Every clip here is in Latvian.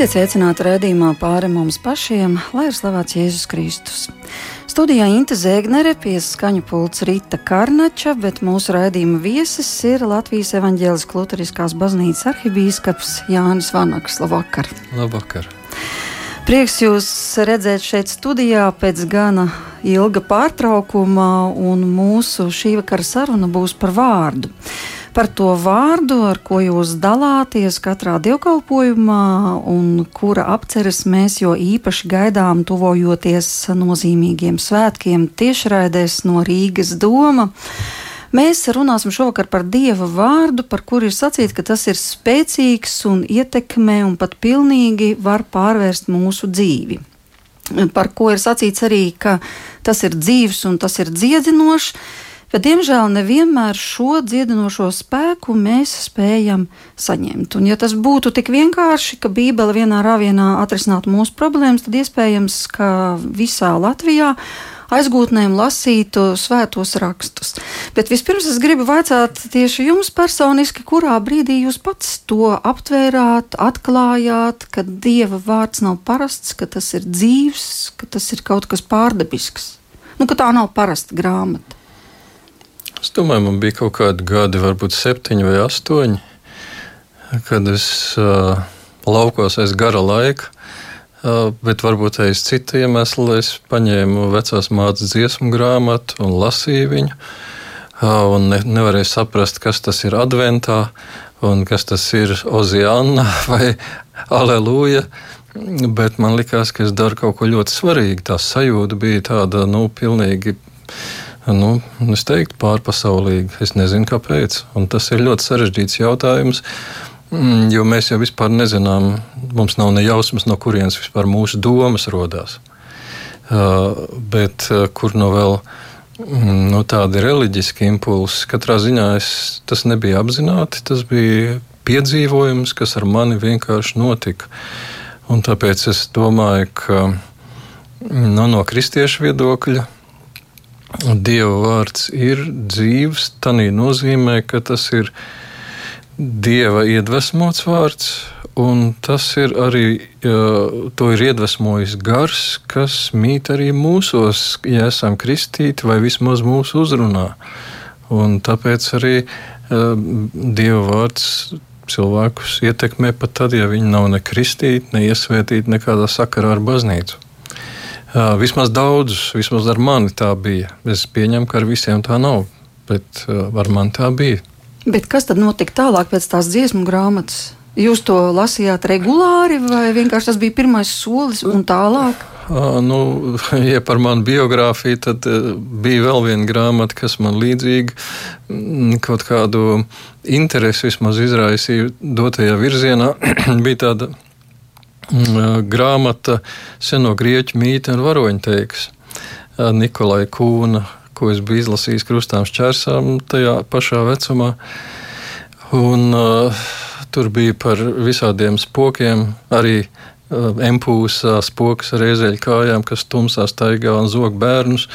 Esiet sveicināti raidījumā pāri mums pašiem, lai ir slavēts Jēzus Kristus. Studijā Inte Zēgnere, pie skaņu pults Rīta Karnača, bet mūsu raidījuma viesis ir Latvijas evaņģēlis Kluteriskās baznīcas arhibīskaps Jānis Vanaks. Labvakar! Labvakar! Prieks jūs redzēt šeit studijā pēc gana ilga pārtraukuma, un mūsu šī vakara saruna būs par vārdu par to vārdu, ar ko jūs dalāties katrā dievkalpojumā, un kura apceres mēs jo īpaši gaidām, tuvojoties nozīmīgiem svētkiem tiešraidēs no Rīgas doma. Mēs runāsim šovakar par Dieva vārdu, par kuru ir sacīts, ka tas ir spēcīgs un ietekmē un pat pilnīgi var pārvērst mūsu dzīvi. Par ko ir sacīts arī, ka tas ir dzīves un tas ir dziedinošs bet diemžēl nevienmēr šo dziedinošo spēku mēs spējam saņemt. Un, ja tas būtu tik vienkārši, ka Bībele vienā rāvienā atrisinātu mūsu problēmas, tad iespējams, ka visā Latvijā aizgūtnēm lasītu svētos rakstus. Bet vispirms es gribu vaicāt tieši jums personiski, kurā brīdī jūs pats to aptvērāt, atklājāt, ka Dieva vārds nav parasts, ka tas ir dzīves, ka tas ir kaut kas pārdabisks. Nu, ka tā nav parasta grāmata. Es domāju, man bija kaut kādi gadi, varbūt septiņi vai astoņi, kad es uh, laukos aiz gara laika. Uh, bet varbūt aiz citu iemeslu es paņēmu vecās mātes dziesmu grāmatu un lasīju viņu. Uh, un ne, nevarēju saprast, kas tas ir adventā, un kas tas ir Oziāna vai Aleluja. Bet man likās, ka es daru kaut ko ļoti svarīgu. Tā sajūta bija tāda, nu, pilnīgi nu, es teiktu, pārpasaulīgi. Es nezinu, kāpēc. Un tas ir ļoti sarežģīts jautājums. Mm, jo mēs jau vispār nezinām, mums nav ne jausmas, no kurienes vispār mūsu domas radās. Uh, bet uh, kur no vēl mm, no tādi reliģiski impulsi, katrā ziņā es, tas nebija apzināti, tas bija piedzīvojums, kas ar mani vienkārši notika. Un tāpēc es domāju, ka mm, no, no kristiešu viedokļa Dieva vārds ir dzīves, tā nozīmē, ka tas ir Dieva iedvesmots vārds, un tas ir arī, to ir iedvesmojis gars, kas mīt arī mūsos, ja esam kristīti vai vismaz mūsu uzrunā. Un tāpēc arī Dieva vārds cilvēkus ietekmē pat tad, ja viņi nav ne kristīti, ne iesvētīti nekādā sakarā ar baznīcu. Vismaz daudzus, vismaz ar mani tā bija. Es pieņemu, ka ar visiem tā nav, bet ar mani tā bija. Bet kas tad notika tālāk pēc tās dziesmu grāmatas? Jūs to lasījāt regulāri, vai vienkārši tas bija pirmais solis un tālāk? Nu, ja par manu biogrāfiju, tad bija vēl viena grāmata, kas man līdzīgi mm, kaut kādu interesi vismaz izraisīja dotajā virzienā. bija tāda grāmata Seno grieķu mītne un varoņteiks Nikolai Kūna, ko es biju izlasījis krustām šķērsām tajā pašā vecumā. Un, uh, tur bija par visādiem spokiem, arī empūsā, spoks ar iezeļu kājām, kas tumsā staigā un zog bērnus.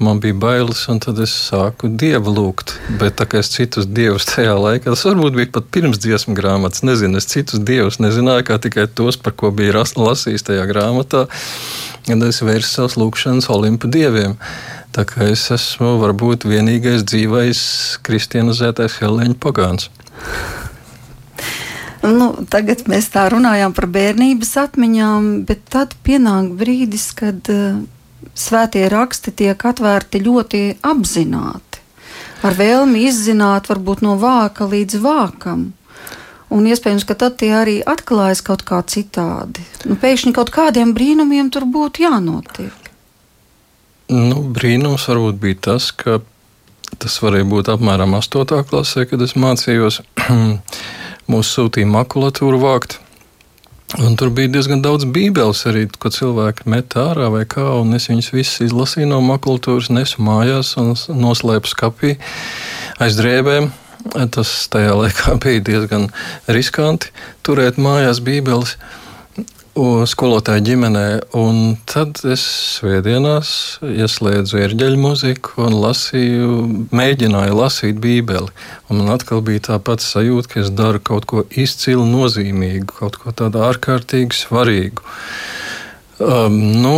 Man bija bailes, un tad es sāku dievu lūgt. Bet tā kā es citus dievus tajā laikā, tas varbūt bija pat pirms dziesmu grāmatas, nezinu, es citus dievus nezināju, kā tikai tos, par ko bija lasījis tajā grāmatā. Tad es vērsu savus lūgšanas Olimpu dieviem. Tā kā es esmu varbūt vienīgais dzīvais kristianizētais Helēņa pagāns. Nu, tagad mēs tā runājām par bērnības atmiņām, bet tad pienāk brīdis, kad uh, svētie raksti tiek atvērti ļoti apzināti, ar vēlmi izzināt, varbūt no vāka līdz vākam. Un iespējams, ka tad tie arī atklājas kaut kā citādi. Nu, pēkšņi kaut kādiem brīnumiem tur būtu jānotiek. Nu, brīnums varbūt bija tas, ka tas varēja būt apmēram 8. klasē, kad es mācījos. mūsu sūtīja makulatūru vākt. Un tur bija diezgan daudz bībeles arī, ko cilvēki met ārā vai kā, un es viņus visus izlasīju no makulatūras, nesu mājās un noslēpu skapī aiz drēbēm. Tas tajā laikā bija diezgan riskanti turēt mājās bībeles. Skolotāja ģimenē, un tad es svētdienās ieslēdzu ērģeļu mūziku un lasīju, mēģināju lasīt Bībeli. Un man atkal bija tā pati sajūta, ka es daru kaut ko izcilu, nozīmīgu, kaut ko tādu ārkārtīgi svarīgu. Um, nu,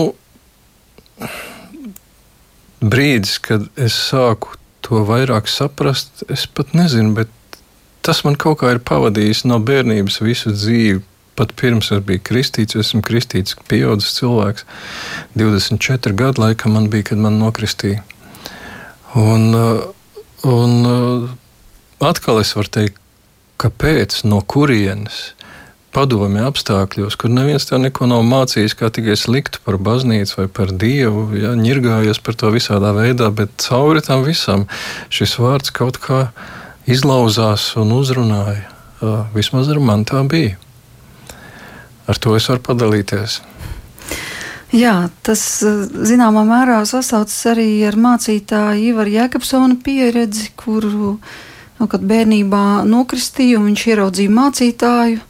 brīdis, kad es sāku to vairāk saprast, es pat nezinu, bet tas man kaut kā ir pavadījis no bērnības visu dzīvi pat pirms es biju kristīts, esmu kristīts, pieaugušs cilvēks. 24 gadu laikam man bija, kad man nokristīja. Un, uh, un uh, atkal es varu teikt, kāpēc, no kurienes padomju apstākļos, kur neviens tev neko nav mācījis, kā tikai sliktu par baznīcu vai par dievu, ja, ņirgājies par to visādā veidā, bet cauri tam visam šis vārds kaut kā izlauzās un uzrunāja. Uh, vismaz ar mani tā bija ar to es varu padalīties. Jā, tas zināmā mērā sasaucas arī ar mācītāju Ivaru Jēkabsona pieredzi, kuru, nu, kad bērnībā nokristīja un viņš ieraudzīja mācītāju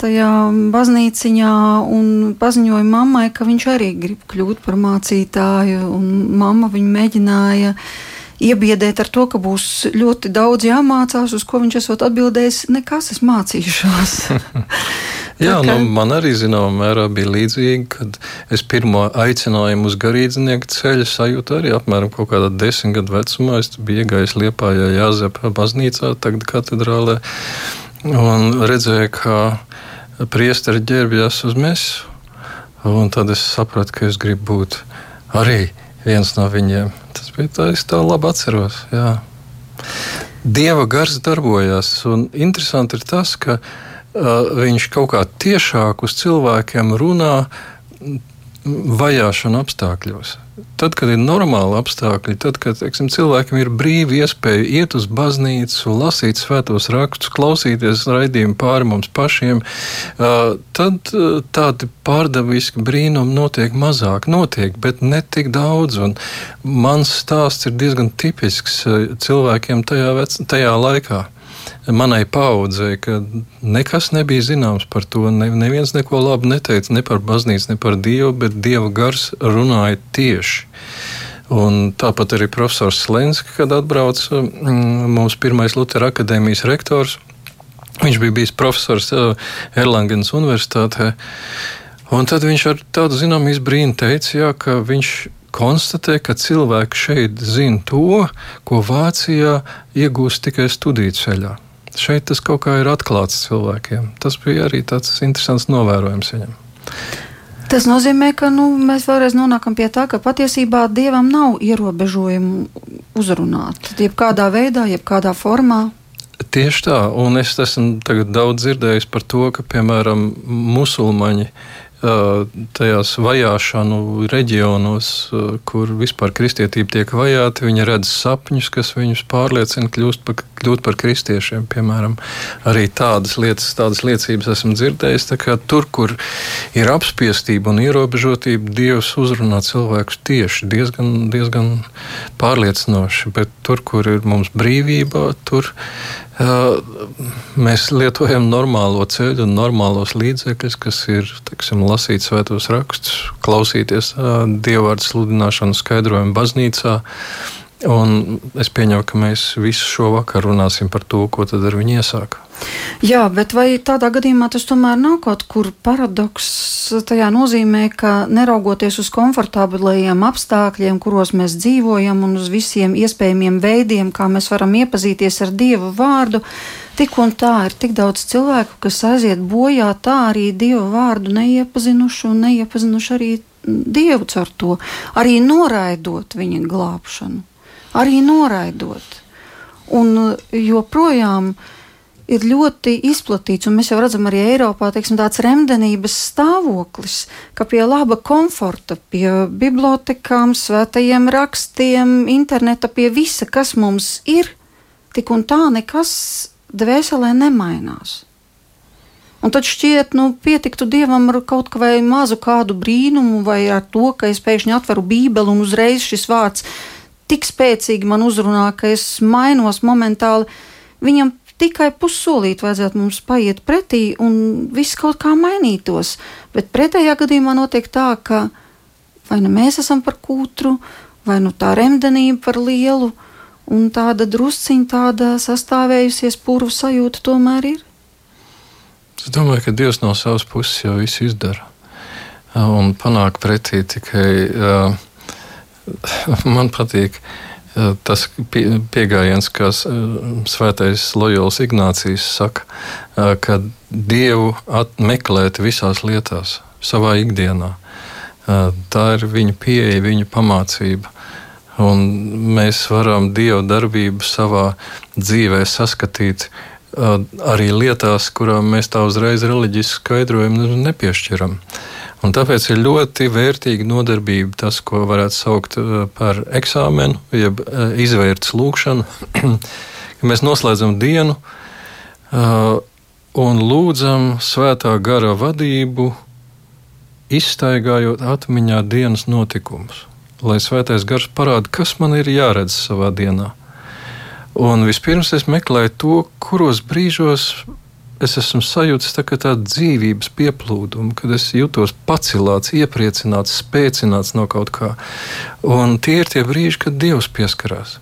tajā baznīciņā un paziņoja mammai, ka viņš arī grib kļūt par mācītāju, un mamma viņu mēģināja iebiedēt ar to, ka būs ļoti daudz jāmācās, uz ko viņš esot atbildējis, nekas es mācīšos. Jā, kā... nu, man arī zināmā mērā bija līdzīgi, kad es pirmo aicinājumu uz garīdznieku ceļu sajūtu arī apmēram kaut kādā desmit gadu vecumā. Es biju iegājis Liepājā Jāzepa baznīcā, tagad katedrālē, un redzēju, kā priesteri ģērbjas uz mesu. Un tad es sapratu, ka es gribu būt arī viens no viņiem. Tas bija tā, es tā labi atceros. Jā. Dieva gars darbojās, un interesanti ir tas, ka viņš kaut kā tiešāk uz cilvēkiem runā vajāšanu apstākļos. Tad, kad ir normāli apstākļi, tad, kad teiksim, cilvēkiem ir brīva iespēja iet uz baznīcu, lasīt svētos rakstus, klausīties raidījumu pāri mums pašiem, tad tādi pārdabiski brīnumi notiek mazāk, notiek, bet ne tik daudz. Un mans stāsts ir diezgan tipisks cilvēkiem tajā, vec, tajā laikā manai paudzei, ka nekas nebija zināms par to. Ne, neviens neko labu neteica ne par baznīcu, ne par dievu, bet dieva gars runāja tieši. Un tāpat arī profesors Slenski, kad atbrauca mm, mūsu pirmais Lutera akadēmijas rektors. Viņš bija bijis profesors Erlangens Universitātē. Un tad viņš ar tādu zināmu izbrīnu teica, jā, ka viņš konstatē, ka cilvēki šeit zina to, ko Vācijā iegūst tikai studiju ceļā. Šeit tas kaut kā ir atklāts cilvēkiem. Tas bija arī tāds interesants novērojums viņam. Tas nozīmē, ka nu, mēs vēlreiz nonākam pie tā, ka patiesībā dievam nav ierobežojumu uzrunāt. Jebkādā veidā, jebkādā formā. Tieši tā, un es esmu daudz dzirdējis par to, ka, piemēram, musulmaņi tajās vajāšanu reģionos, kur vispār kristietība tiek vajāta, viņi redz sapņus, kas viņus pārliecina kļūt par, kļūt par kristiešiem. Piemēram, arī tādas lietas, tādas liecības esmu dzirdējis. Tur, kur ir apspiestība un ierobežotība, Dievs uzrunā cilvēkus tieši diezgan, diezgan pārliecinoši, bet tur, kur ir mums brīvība, tur Mēs lietojam normālo ceļu un normālos līdzekļus, kas ir teiksim, lasīt svētos rakstus, klausīties dievvvārdu sludināšanu, skaidrojumu baznīcā. Un es pieņemu, ka mēs visu šo vakaru runāsim par to, ko tad ar viņu iesākt. Jā, bet vai tādā gadījumā tas tomēr nav kaut kur paradoks tajā nozīmē, ka neraugoties uz komfortablajiem apstākļiem, kuros mēs dzīvojam, un uz visiem iespējamiem veidiem, kā mēs varam iepazīties ar Dievu vārdu, tik un tā ir tik daudz cilvēku, kas aiziet bojā tā arī Dievu vārdu neiepazinuši un neiepazinuši arī Dievu caur to, arī noraidot viņa glābšanu, arī noraidot. Un joprojām uh, ir ļoti izplatīts, un mēs jau redzam arī Eiropā teiksim, tāds remdenības stāvoklis, ka pie laba komforta, pie bibliotekām, svētajiem rakstiem, interneta, pie visa, kas mums ir, tik un tā nekas dvēselē nemainās. Un tad šķiet, nu, pietiktu dievam ar kaut vai mazu kādu brīnumu, vai ar to, ka es pēkšņi atveru Bībeli un uzreiz šis vārds tik spēcīgi man uzrunā, ka es mainos momentāli. Viņam tikai pussolīt vajadzētu mums paiet pretī, un viss kaut kā mainītos. Bet pretējā gadījumā notiek tā, ka vai nu mēs esam par kūtru, vai nu tā remdenība par lielu, un tāda drusciņa, tāda sastāvējusies purvu sajūta tomēr ir. Es domāju, ka Dievs no savas puses jau visu izdara. Un panāk pretī tikai uh, man patīk tas pieejams, kā svētais Lojols Ignācijas saka, ka Dievu meklēt visās lietās, savā ikdienā. Tā ir viņa pieeja, viņa pamācība. Un mēs varam Dieva darbību savā dzīvē saskatīt arī lietās, kurām mēs tā uzreiz reliģisku skaidrojumu nepiešķiram. Un tāpēc ir ļoti vērtīga nodarbība tas, ko varētu saukt uh, par eksāmenu, jeb uh, izvērts lūkšanu, mēs noslēdzam dienu uh, un lūdzam svētā gara vadību, izstaigājot atmiņā dienas notikumus, lai svētais gars parāda, kas man ir jāredz savā dienā. Un vispirms es meklēju to, kuros brīžos es esmu sajūtis tā, tādu dzīvības pieplūdumu, kad es jūtos pacelāts, iepriecināts, spēcināts no kaut kā. Un tie ir tie brīži, kad Dievs pieskarās.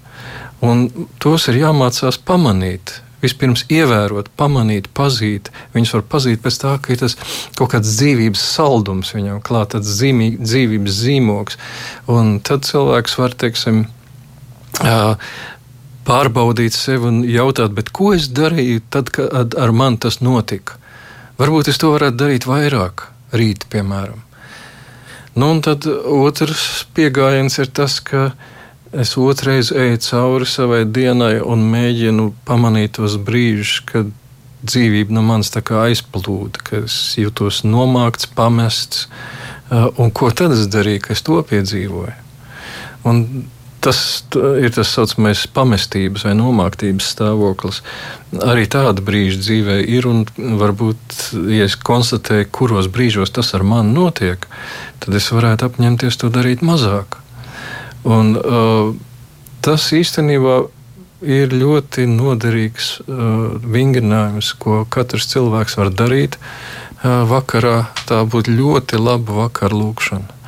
Un tos ir jāmācās pamanīt. Vispirms ievērot, pamanīt, pazīt. Viņus var pazīt pēc tā, ka ir tas kaut kāds dzīvības saldums viņam klāts, tāds zīmī, dzīvības zīmogs. Un tad cilvēks var, teiksim, pārbaudīt sevi un jautāt, ko es darīju tad, kad ar mani tas notika. Varbūt es to varētu darīt vairāk, rīt, piemēram. Nu, un tad otrs pieejams ir tas, ka es otrreiz eju cauri savai dienai un mēģinu pamanīt tos brīžus, kad dzīvība no manis aizplūda, ka es jūtos nomākts, pamests. Un ko tad es darīju, ka es to piedzīvoju? Un Tas ir tas saucamais pamestības vai nomāktības stāvoklis. Arī tāda brīža dzīvē ir, un varbūt, ja es konstatēju, kuros brīžos tas ar mani notiek, tad es varētu apņemties to darīt mazāk. Un, uh, tas īstenībā ir ļoti noderīgs uh, vingrinājums, ko katrs cilvēks var darīt. Uh, vakarā tā būtu ļoti laba vakar lūkšana.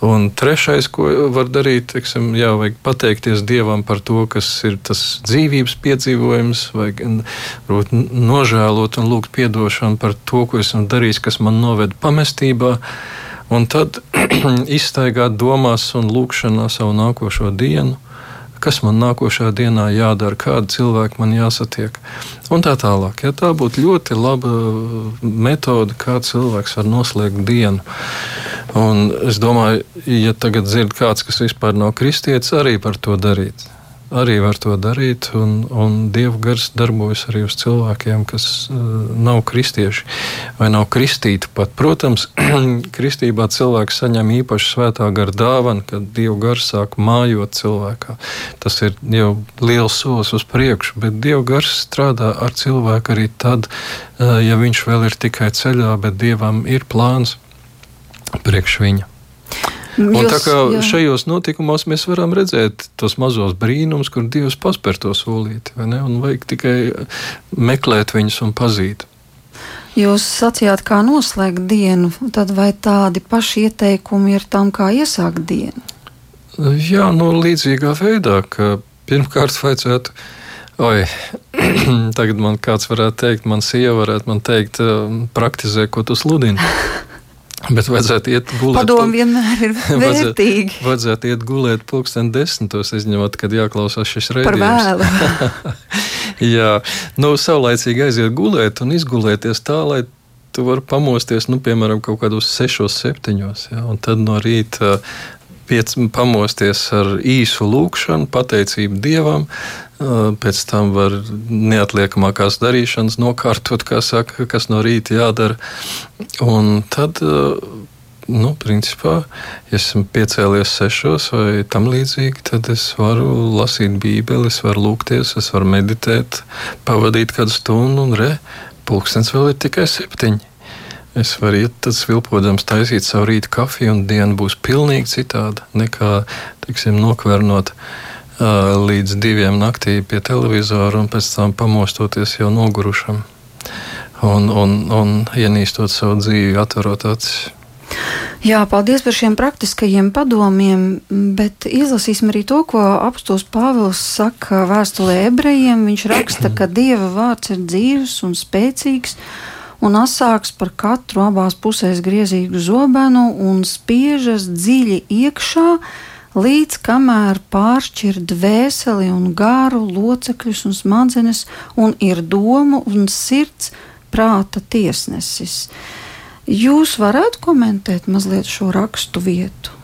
Un trešais, ko var darīt, teiksim, jā, vajag pateikties Dievam par to, kas ir tas dzīvības piedzīvojums, vai varbūt nožēlot un lūgt atdošanu par to, ko esmu darījis, kas man noved pamestībā. Un tad iztaigāt domās un lūkšanā savu nākošo dienu kas man nākošajā dienā jādara, kādi cilvēki man jāsatiek. Un tā tālāk. Ja tā būtu ļoti laba metode, kā cilvēks var noslēgt dienu. Un es domāju, ja tagad dzird kāds, kas vispār nav kristietis, arī par to darīt arī var to darīt. Un, un Dieva gars darbojas arī uz cilvēkiem, kas uh, nav kristieši vai nav kristīti. Pat. Protams, kristībā cilvēks saņem īpašu svētā gara dāvanu, kad Dieva gars sāk mājot cilvēkā. Tas ir jau liels solis uz priekšu, bet Dieva gars strādā ar cilvēku arī tad, uh, ja viņš vēl ir tikai ceļā, bet Dievam ir plāns priekš viņa. Un Jūs, tā kā jā. šajos notikumos mēs varam redzēt tos mazos brīnumus, kur Dievs paspēr to solīti, un vajag tikai meklēt viņus un pazīt. Jūs sacījāt, kā noslēgt dienu, tad vai tādi paši ieteikumi ir tam, kā iesākt dienu? Jā, nu, līdzīgā veidā, ka pirmkārt vajadzētu. Oi, tagad man kāds varētu teikt, man sieva varētu man teikt, praktizē, ko tu sludini. Bet vajadzētu iet gulēt. Padomu vienmēr ir vērtīgi. vajadzētu, vajadzētu iet gulēt pulksten desmitos, izņemot, kad jāklausās šis raidījums. Par vēlu. Jā, nu, saulaicīgi aiziet gulēt un izgulēties tā, lai tu vari pamosties, nu, piemēram, kaut kādos sešos, septiņos, ja, un tad no rīta piec, pamosties ar īsu lūkšanu, pateicību Dievam, pēc tam var neatliekamākās darīšanas nokārtot, kā saka, kas no rīta jādara. Un tad, nu, principā, ja esmu piecēlies sešos vai tam līdzīgi, tad es varu lasīt Bībeli, es varu lūgties, es varu meditēt, pavadīt kādu stundu, un re, pulkstenis vēl ir tikai septiņi. Es varu iet, tas vilpodams, taisīt savu rītu kafiju, un diena būs pilnīgi citāda nekā, teiksim, nokvernot līdz diviem naktī pie televizora un pēc tam pamostoties jau nogurušam un, un, un ienīstot savu dzīvi, atverot acis. Jā, paldies par šiem praktiskajiem padomiem, bet izlasīsim arī to, ko apstults Pāvils saka vēstulē ebrejiem. Viņš raksta, ka Dieva vārds ir dzīves un spēcīgs un asāks par katru abās pusēs griezīgu zobenu un spiežas dziļi iekšā, līdz kamēr pāršķir dvēseli un garu, locekļus un smadzenes, un ir domu un sirds prāta tiesnesis. Jūs varētu komentēt mazliet šo rakstu vietu?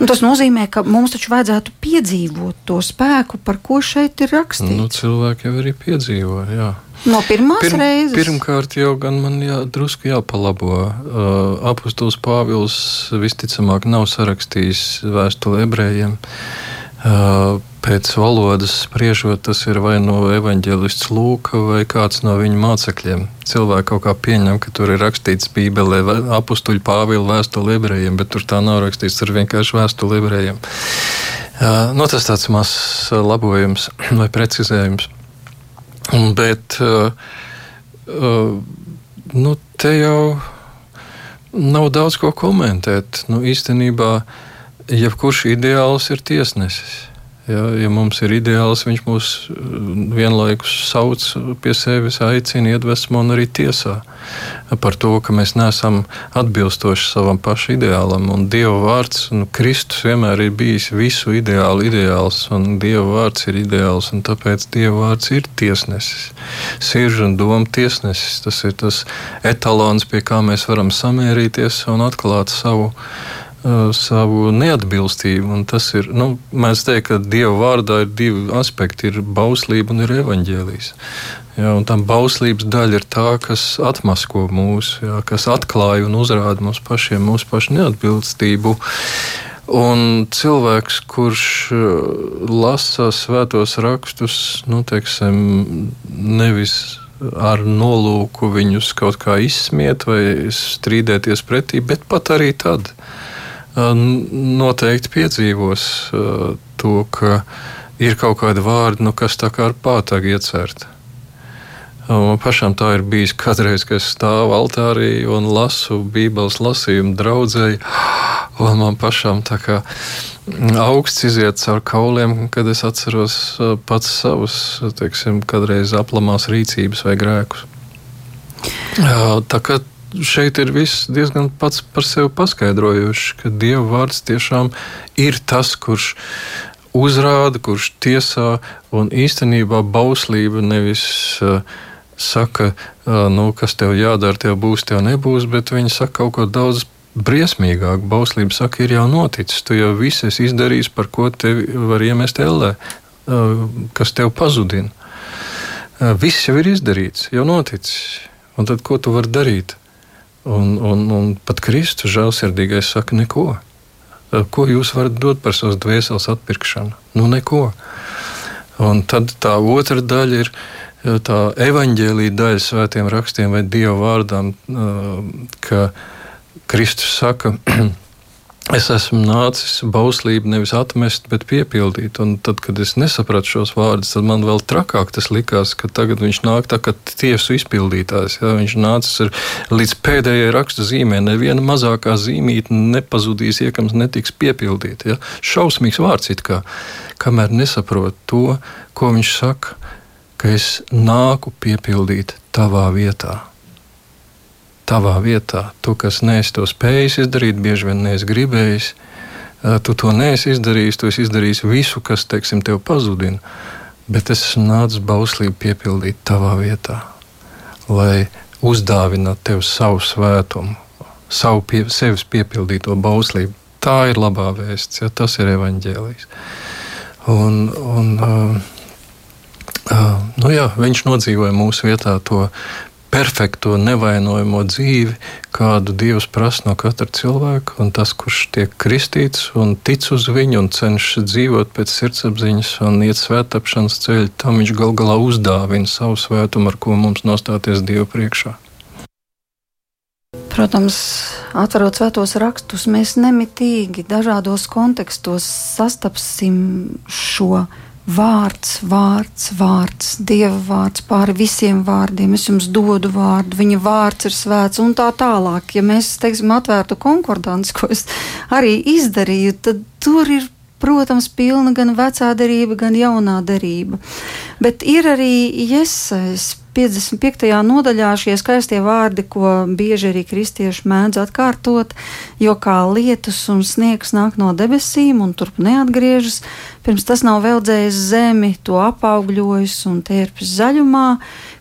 Un tas nozīmē, ka mums taču vajadzētu piedzīvot to spēku, par ko šeit ir rakstīts. Nu, cilvēki jau arī piedzīvo. Jā. No pirmās Pirm, reizes? Pirmkārt, jau gan man jā, drusku jāpalabo. Uh, Apostols Pāvils visticamāk nav sarakstījis vēstuli ebrejiem. Uh, pēc valodas spriežot, tas ir vai no evaņģēlists Lūka vai kāds no viņa mācekļiem. Cilvēki kaut kā pieņem, ka tur ir rakstīts Bībelē apstuļu Pāvila vēstule ebrejiem, bet tur tā nav rakstīts, tur vienkārši vēstule ebrejiem. Uh, nu, tas tāds mazs labojums vai precizējums. Bet uh, uh, nu, te jau nav daudz ko komentēt. Nu, īstenībā jebkurš ideāls ir tiesnesis. Ja, ja mums ir ideāls, viņš mūs uh, vienlaikus sauc pie sevis, aicina, iedvesmo un arī tiesā par to, ka mēs neesam atbilstoši savam pašu ideālam. Un Dieva vārds, nu, Kristus vienmēr ir bijis visu ideālu ideāls, un Dieva vārds ir ideāls, un tāpēc Dieva vārds ir tiesnesis. Sirdžu un domu tiesnesis. Tas ir tas etalons, pie kā mēs varam samērīties un atklāt savu savu neatbilstību. Tas ir, nu, mēs teiktu, ka Dieva vārdā ir divi aspekti - ir bauslība un ir evaņģēlijs. Ja, un tam bauslības daļa ir tā, kas atmasko mūsu, ja, kas atklāja un uzrāda mums pašiem mūsu pašu neatbilstību. Un cilvēks, kurš uh, lasa svētos rakstus, nu, teiksim, nevis ar nolūku viņus kaut kā izsmiet vai strīdēties pretī, bet pat arī tad, noteikti piedzīvos to, ka ir kaut kādi vārdi, nu, kas tā kā ar pātagu iecerti. Man pašam tā ir bijis kādreiz, kad es stāvu altārī un lasu Bībeles lasījumu un man pašam tā kā augsts iziet caur kauliem, kad es atceros pats savus, teiksim, kādreiz aplamās rīcības vai grēkus. Tā kā šeit ir viss diezgan pats par sevi paskaidrojošs, ka Dieva vārds tiešām ir tas, kurš uzrāda, kurš tiesā, un īstenībā bauslība nevis uh, saka, uh, nu, kas tev jādara, tev būs, tev nebūs, bet viņi saka kaut ko daudz briesmīgāk. Bauslība saka, ir jau noticis, tu jau viss esi izdarījis, par ko tevi var iemest ellē, uh, kas tev pazudina. Viss jau ir izdarīts, jau noticis. Un tad ko tu vari darīt? Un, un, un pat Kristus žēlsirdīgais saka, neko. Ko jūs varat dot par savas dvēseles atpirkšanu? Nu, neko. Un tad tā otra daļa ir tā evaņģēlīja daļa svētiem rakstiem vai dievu vārdām, ka Kristus saka, Es esmu nācis bauslību nevis atmest, bet piepildīt. Un tad, kad es nesapratu šos vārdus, tad man vēl trakāk tas likās, ka tagad viņš nāk tā kā tiesu izpildītājs. Ja? Viņš nācis ar, līdz pēdējai raksta zīmē. Neviena mazākā zīmīte nepazudīs, iekams netiks piepildīta. Šausmīgs vārds it kā, kamēr nesaprot to, ko viņš saka, ka es nāku piepildīt tavā vietā tavā vietā. Tu, kas neesi to spējis izdarīt, bieži vien neesi gribējis, tu to neesi izdarījis, tu esi izdarījis visu, kas teiksim, tev pazudina. Bet es nācis bauslību piepildīt tavā vietā, lai uzdāvinātu tev savu svētumu, savu pie, sevis piepildīto bauslību. Tā ir labā vēsts, ja tas ir evaņģēlijs. Un, un, uh, uh, nu jā, viņš nodzīvoja mūsu vietā to perfekto, nevainojamo dzīvi, kādu Dievs prasa no katra cilvēka. Un tas, kurš tiek kristīts un tic uz viņu un cenšas dzīvot pēc sirdsapziņas un iet svētāpšanas ceļu, tam viņš gal galā uzdāvina savu svētumu, ar ko mums nostāties Dieva priekšā. Protams, atverot svētos rakstus, mēs nemitīgi dažādos kontekstos sastapsim šo vārds, vārds, vārds, dieva vārds pāri visiem vārdiem. Es jums dodu vārdu, viņa vārds ir svēts un tā tālāk. Ja mēs, teiksim, atvērtu konkordanci, ko es arī izdarīju, tad tur ir protams, pilna gan vecā derība, gan jaunā derība. Bet ir arī iesaistīts 55. nodaļā šie skaistie vārdi, ko bieži arī kristieši mēdz atkārtot, jo kā lietus un sniegs nāk no debesīm un turp neatgriežas, pirms tas nav veldzējis zemi, to apaugļojis un tērpis zaļumā,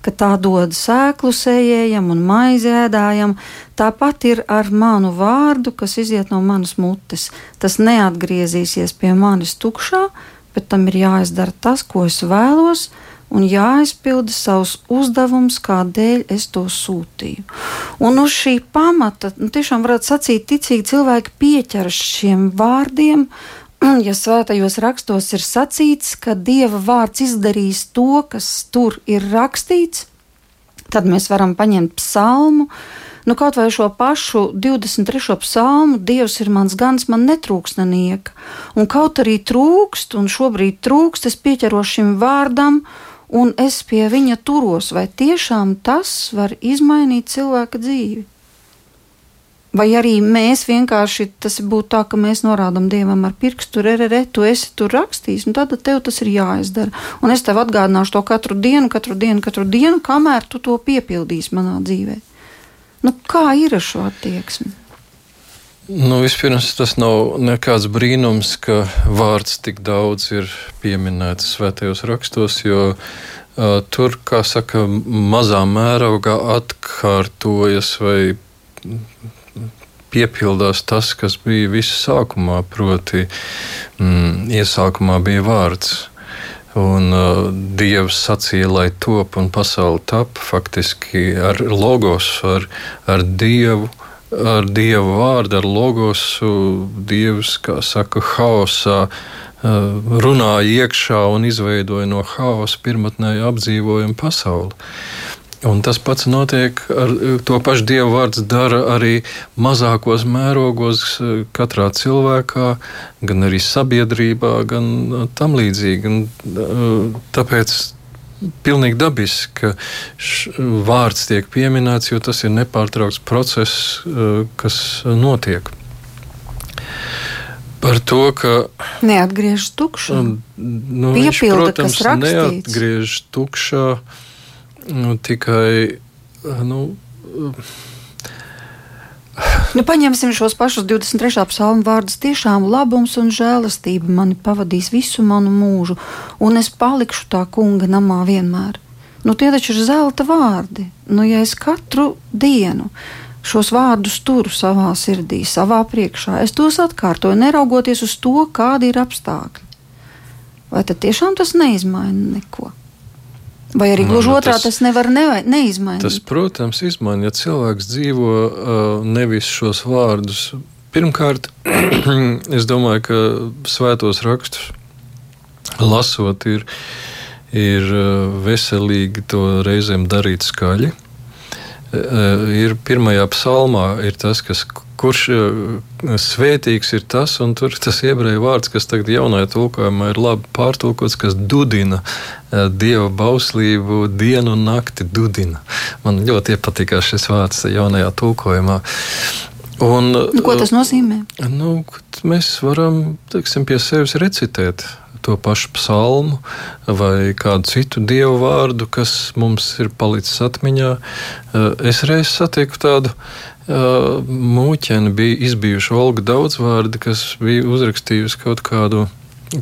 ka tā dod sēklu sējējam un maizi ēdājam, tāpat ir ar manu vārdu, kas iziet no manas mutes. Tas neatgriezīsies pie manis tukšā, bet tam ir jāizdara tas, ko es vēlos un jāizpilda savs uzdevums, kādēļ es to sūtīju. Un uz šī pamata, nu, tiešām varētu sacīt, ticīgi cilvēki pieķeras šiem vārdiem. Ja svētajos rakstos ir sacīts, ka Dieva vārds izdarīs to, kas tur ir rakstīts, tad mēs varam paņemt psalmu, Nu, kaut vai šo pašu 23. psalmu, Dievs ir mans gans, man netrūks nenieka. Un kaut arī trūkst, un šobrīd trūkst, es pieķeros šim vārdam, un es pie viņa turos, vai tiešām tas var izmainīt cilvēka dzīvi? Vai arī mēs vienkārši tas būtu tā, ka mēs norādām dievam ar pirkstu, re, re, re, tu esi tur rakstījis, un tad tev tas ir jāizdara. Un es tev atgādināšu to katru dienu, katru dienu, katru dienu, kamēr tu to piepildīsi manā dzīvē. Nu, kā ir ar šo attieksmi? Nu, vispirms tas nav nekāds brīnums, ka vārds tik daudz ir pieminēts svētajos rakstos, jo uh, tur, kā saka, mazā mērogā atkārtojas vai piepildās tas, kas bija visu sākumā, proti, mm, iesākumā bija vārds. Un uh, Dievs sacīja, lai top un pasaule tap faktiski ar logos, ar, ar Dievu ar dievu vārdu, ar logosu. Dievs, kā saka, haosā runāja iekšā un izveidoja no haosa pirmotnēju apdzīvojumu pasauli. Un tas pats notiek ar to pašu dievu vārdu, dara arī mazākos mērogos, katrā cilvēkā, gan arī sabiedrībā, gan tam līdzīgi. Un, tāpēc pilnīgi dabiski, ka vārds tiek pieminēts, jo tas ir nepārtraukts process, eh, kas notiek. Par to, ka. Neatgriežas tukšā. Nu, Piepilda, viņš, protams, neatgriežas tukšā nu, tikai. Nu, Nu, paņemsim šos pašus 23. psalmu vārdus. Tiešām labums un žēlastība mani pavadīs visu manu mūžu, un es palikšu tā kunga namā vienmēr. Nu, tie taču ir zelta vārdi. Nu, ja es katru dienu šos vārdus turu savā sirdī, savā priekšā, es tos atkārtoju, neraugoties uz to, kādi ir apstākļi. Vai tad tiešām tas neizmaina neko? Vai arī gluži otrā tas, tas nevar ne, neizmainīt? Tas, protams, izmaina, ja cilvēks dzīvo uh, nevis šos vārdus. Pirmkārt, es domāju, ka svētos rakstus lasot, ir, ir veselīgi to reizēm darīt skaļi. Ir pirmajā psalmā ir tas, kas kurš eh, svētīgs ir tas, un tur tas ebreju vārds, kas tagad jaunajā tulkojumā ir labi pārtulkots, kas dudina eh, dieva bauslību dienu un nakti dudina. Man ļoti iepatikās šis vārds jaunajā tulkojumā. Un, nu, ko tas nozīmē? Nu, mēs varam teiksim, pie sevis recitēt to pašu psalmu vai kādu citu dievu vārdu, kas mums ir palicis atmiņā. Es reiz satiku tādu mūķeni bija izbijuši Olga Daudzvārdi, kas bija uzrakstījusi kaut kādu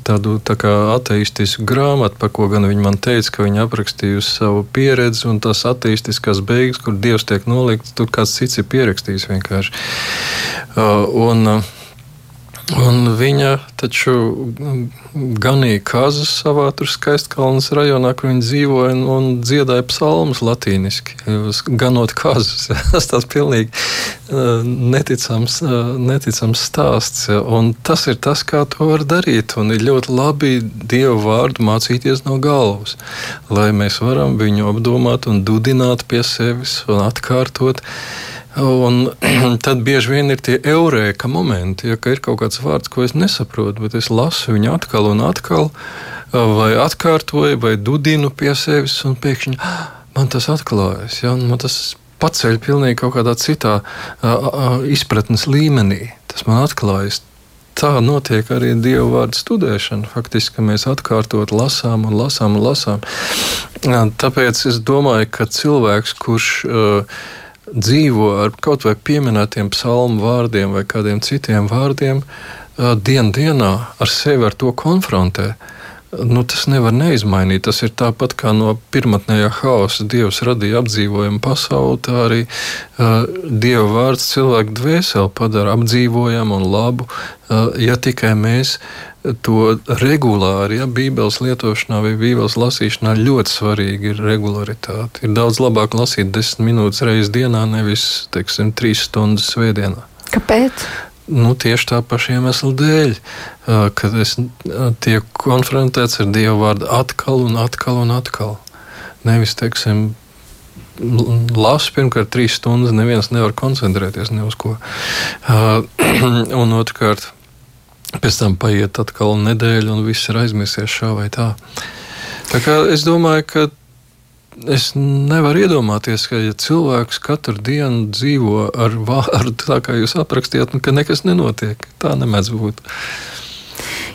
tādu tā kā ateistisku grāmatu, par ko gan viņa man teica, ka viņa aprakstījusi savu pieredzi un tās ateistiskās beigas, kur dievs tiek nolikts, tur kāds cits ir pierakstījis vienkārši. Uh, un, uh, Un viņa taču ganīja kazas savā skaistkalnas rajonā, kur viņa dzīvoja un, un dziedāja psalmus latīniski, ganot kazas. tas tāds pilnīgi neticams, neticams stāsts. Un tas ir tas, kā to var darīt. Un ir ļoti labi Dievu vārdu mācīties no galvas, lai mēs varam viņu apdomāt un dudināt pie sevis un atkārtot. Un tad bieži vien ir tie eurēka momenti, ja ir kaut kāds vārds, ko es nesaprotu, bet es lasu viņu atkal un atkal, vai atkārtoju, vai dudinu pie sevis, un pēkšņi ah, man tas atklājas. Ja, man tas paceļ pilnīgi kaut kādā citā uh, izpratnes līmenī. Tas man atklājas tā notiek arī dievu vārdu studēšana. Faktiski mēs atkārtot lasām un lasām un lasām. Tāpēc es domāju, ka cilvēks, kurš uh, dzīvo ar kaut vai pieminētiem psalmu vārdiem vai kādiem citiem vārdiem, uh, dien dienā ar sevi ar to konfrontē, nu, tas nevar neizmainīt. Tas ir tāpat kā no pirmotnējā haosa Dievs radīja apdzīvojamu pasauli, tā arī uh, Dieva vārds cilvēku dvēseli padara apdzīvojamu un labu, uh, ja tikai mēs to regulāri, ja Bībeles lietošanā vai Bībeles lasīšanā ļoti svarīgi ir regularitāte. Ir daudz labāk lasīt desmit minūtes reizes dienā, nevis, teiksim, trīs stundas svētdienā. Kāpēc? Nu, tieši tā paša iemesla dēļ, kad es tiek konfrontēts ar Dieva vārdu atkal un atkal un atkal. Nevis, teiksim, lasu pirmkārt trīs stundas, neviens nevar koncentrēties ne uz ko. un otrkārt, pēc tam paiet atkal nedēļa un viss ir aizmirsies šā vai tā. Tā kā es domāju, ka Es nevaru iedomāties, ka ja cilvēks katru dienu dzīvo ar vārdu, tā kā jūs aprakstījāt, ka nekas nenotiek. Tā nemēdz būt.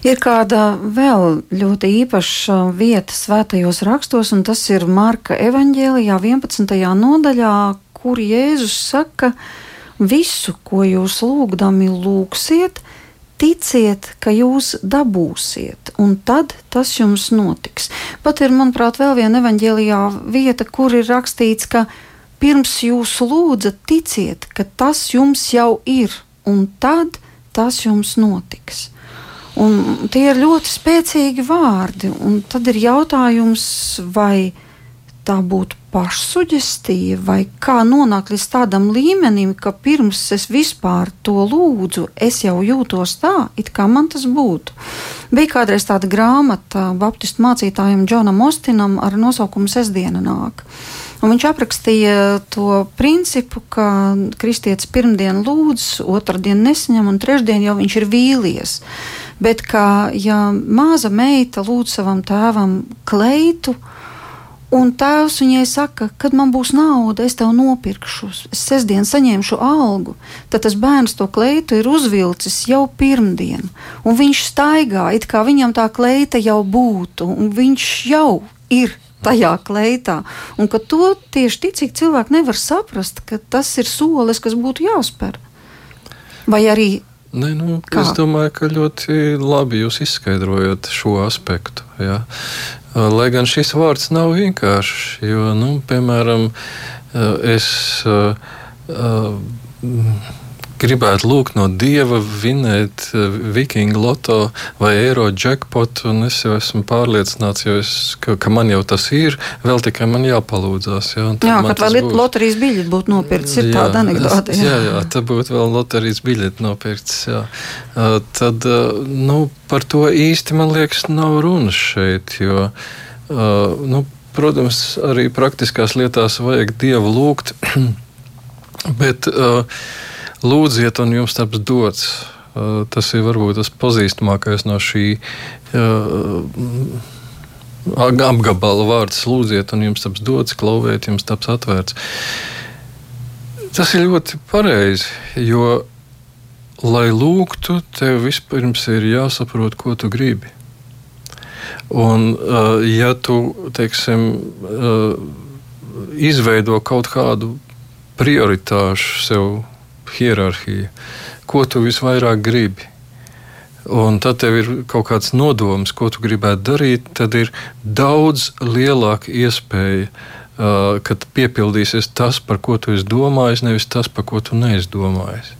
Ir kāda vēl ļoti īpaša vieta svētajos rakstos, un tas ir Marka evanģēlijā 11. nodaļā, kur Jēzus saka, visu, ko jūs lūgdami lūgsiet, ticiet, ka jūs dabūsiet, un tad tas jums notiks. Pat ir, manuprāt, vēl viena evaņģēlijā vieta, kur ir rakstīts, ka pirms jūs lūdzat, ticiet, ka tas jums jau ir, un tad tas jums notiks. Un tie ir ļoti spēcīgi vārdi, un tad ir jautājums, vai tā būtu pašsuģestīva, vai kā nonākt līdz tādam līmenim, ka pirms es vispār to lūdzu, es jau jūtos tā, it kā man tas būtu. Bija kādreiz tāda grāmata Baptistu mācītājam Džonam Ostinam ar nosaukumu Sesdiena nāk. Un viņš aprakstīja to principu, ka kristietis pirmdien lūdz, otrdien nesaņem un trešdien jau viņš ir vīlies. Bet kā ja maza meita lūdz savam tēvam kleitu, Un tēvs viņai saka, kad man būs nauda, es tev nopirkšu, es sestdien saņemšu algu. Tad tas bērns to kleitu ir uzvilcis jau pirmdien, un viņš staigā, it kā viņam tā kleita jau būtu, un viņš jau ir tajā kleitā. Un ka to tieši ticīgi cilvēki nevar saprast, ka tas ir solis, kas būtu jāspēr. Vai arī Ne, nu, es domāju, ka ļoti labi jūs izskaidrojat šo aspektu. Ja. Lai gan šis vārds nav vienkāršs, jo, nu, piemēram, es gribētu lūgt no dieva vinēt vikingu loto vai eiro jackpotu, un es jau esmu pārliecināts, es, ka, ka man jau tas ir, vēl tikai man jāpalūdzās. Jā, jā vēl būs. loterijas biļeti būtu nopirkts, ir jā, tāda anekdote. Jā, jā, jā tad būtu vēl loterijas biļeti nopirkts. Jā. Tad, nu, par to īsti man liekas nav runas šeit, jo, nu, protams, arī praktiskās lietās vajag Dievu lūgt, bet uh, lūdziet, un jums taps dots. Uh, tas ir varbūt tas pazīstamākais no šī uh, apgabala vārds. Lūdziet, un jums taps dots, klauvējiet, jums taps atvērts. Tas ir ļoti pareizi, jo, lai lūgtu, tev vispirms ir jāsaprot, ko tu gribi. Un, uh, ja tu teiksim, izveido kaut kādu prioritāšu sev hierarhija. Ko tu visvairāk gribi? Un tad tev ir kaut kāds nodoms, ko tu gribētu darīt, tad ir daudz lielāka iespēja, uh, ka piepildīsies tas, par ko tu esi domājis, nevis tas, par ko tu neesi domājis.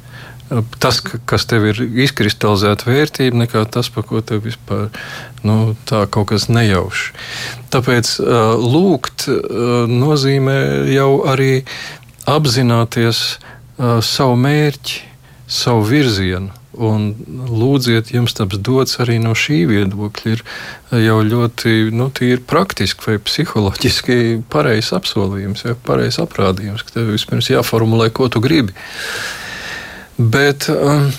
Uh, tas, kas tev ir izkristalizēta vērtība, nekā tas, par ko tev vispār nu, tā kaut kas nejauši. Tāpēc uh, lūgt nozīmē jau arī apzināties uh, savu mērķi, savu virzienu. Un lūdziet, jums tas dots arī no šī viedokļa. Ir jau ļoti nu, praktiski vai psiholoģiski pareizs apsolījums, ja, pareizs aprādījums, ka tev vispirms jāformulē, ko tu gribi. Bet um,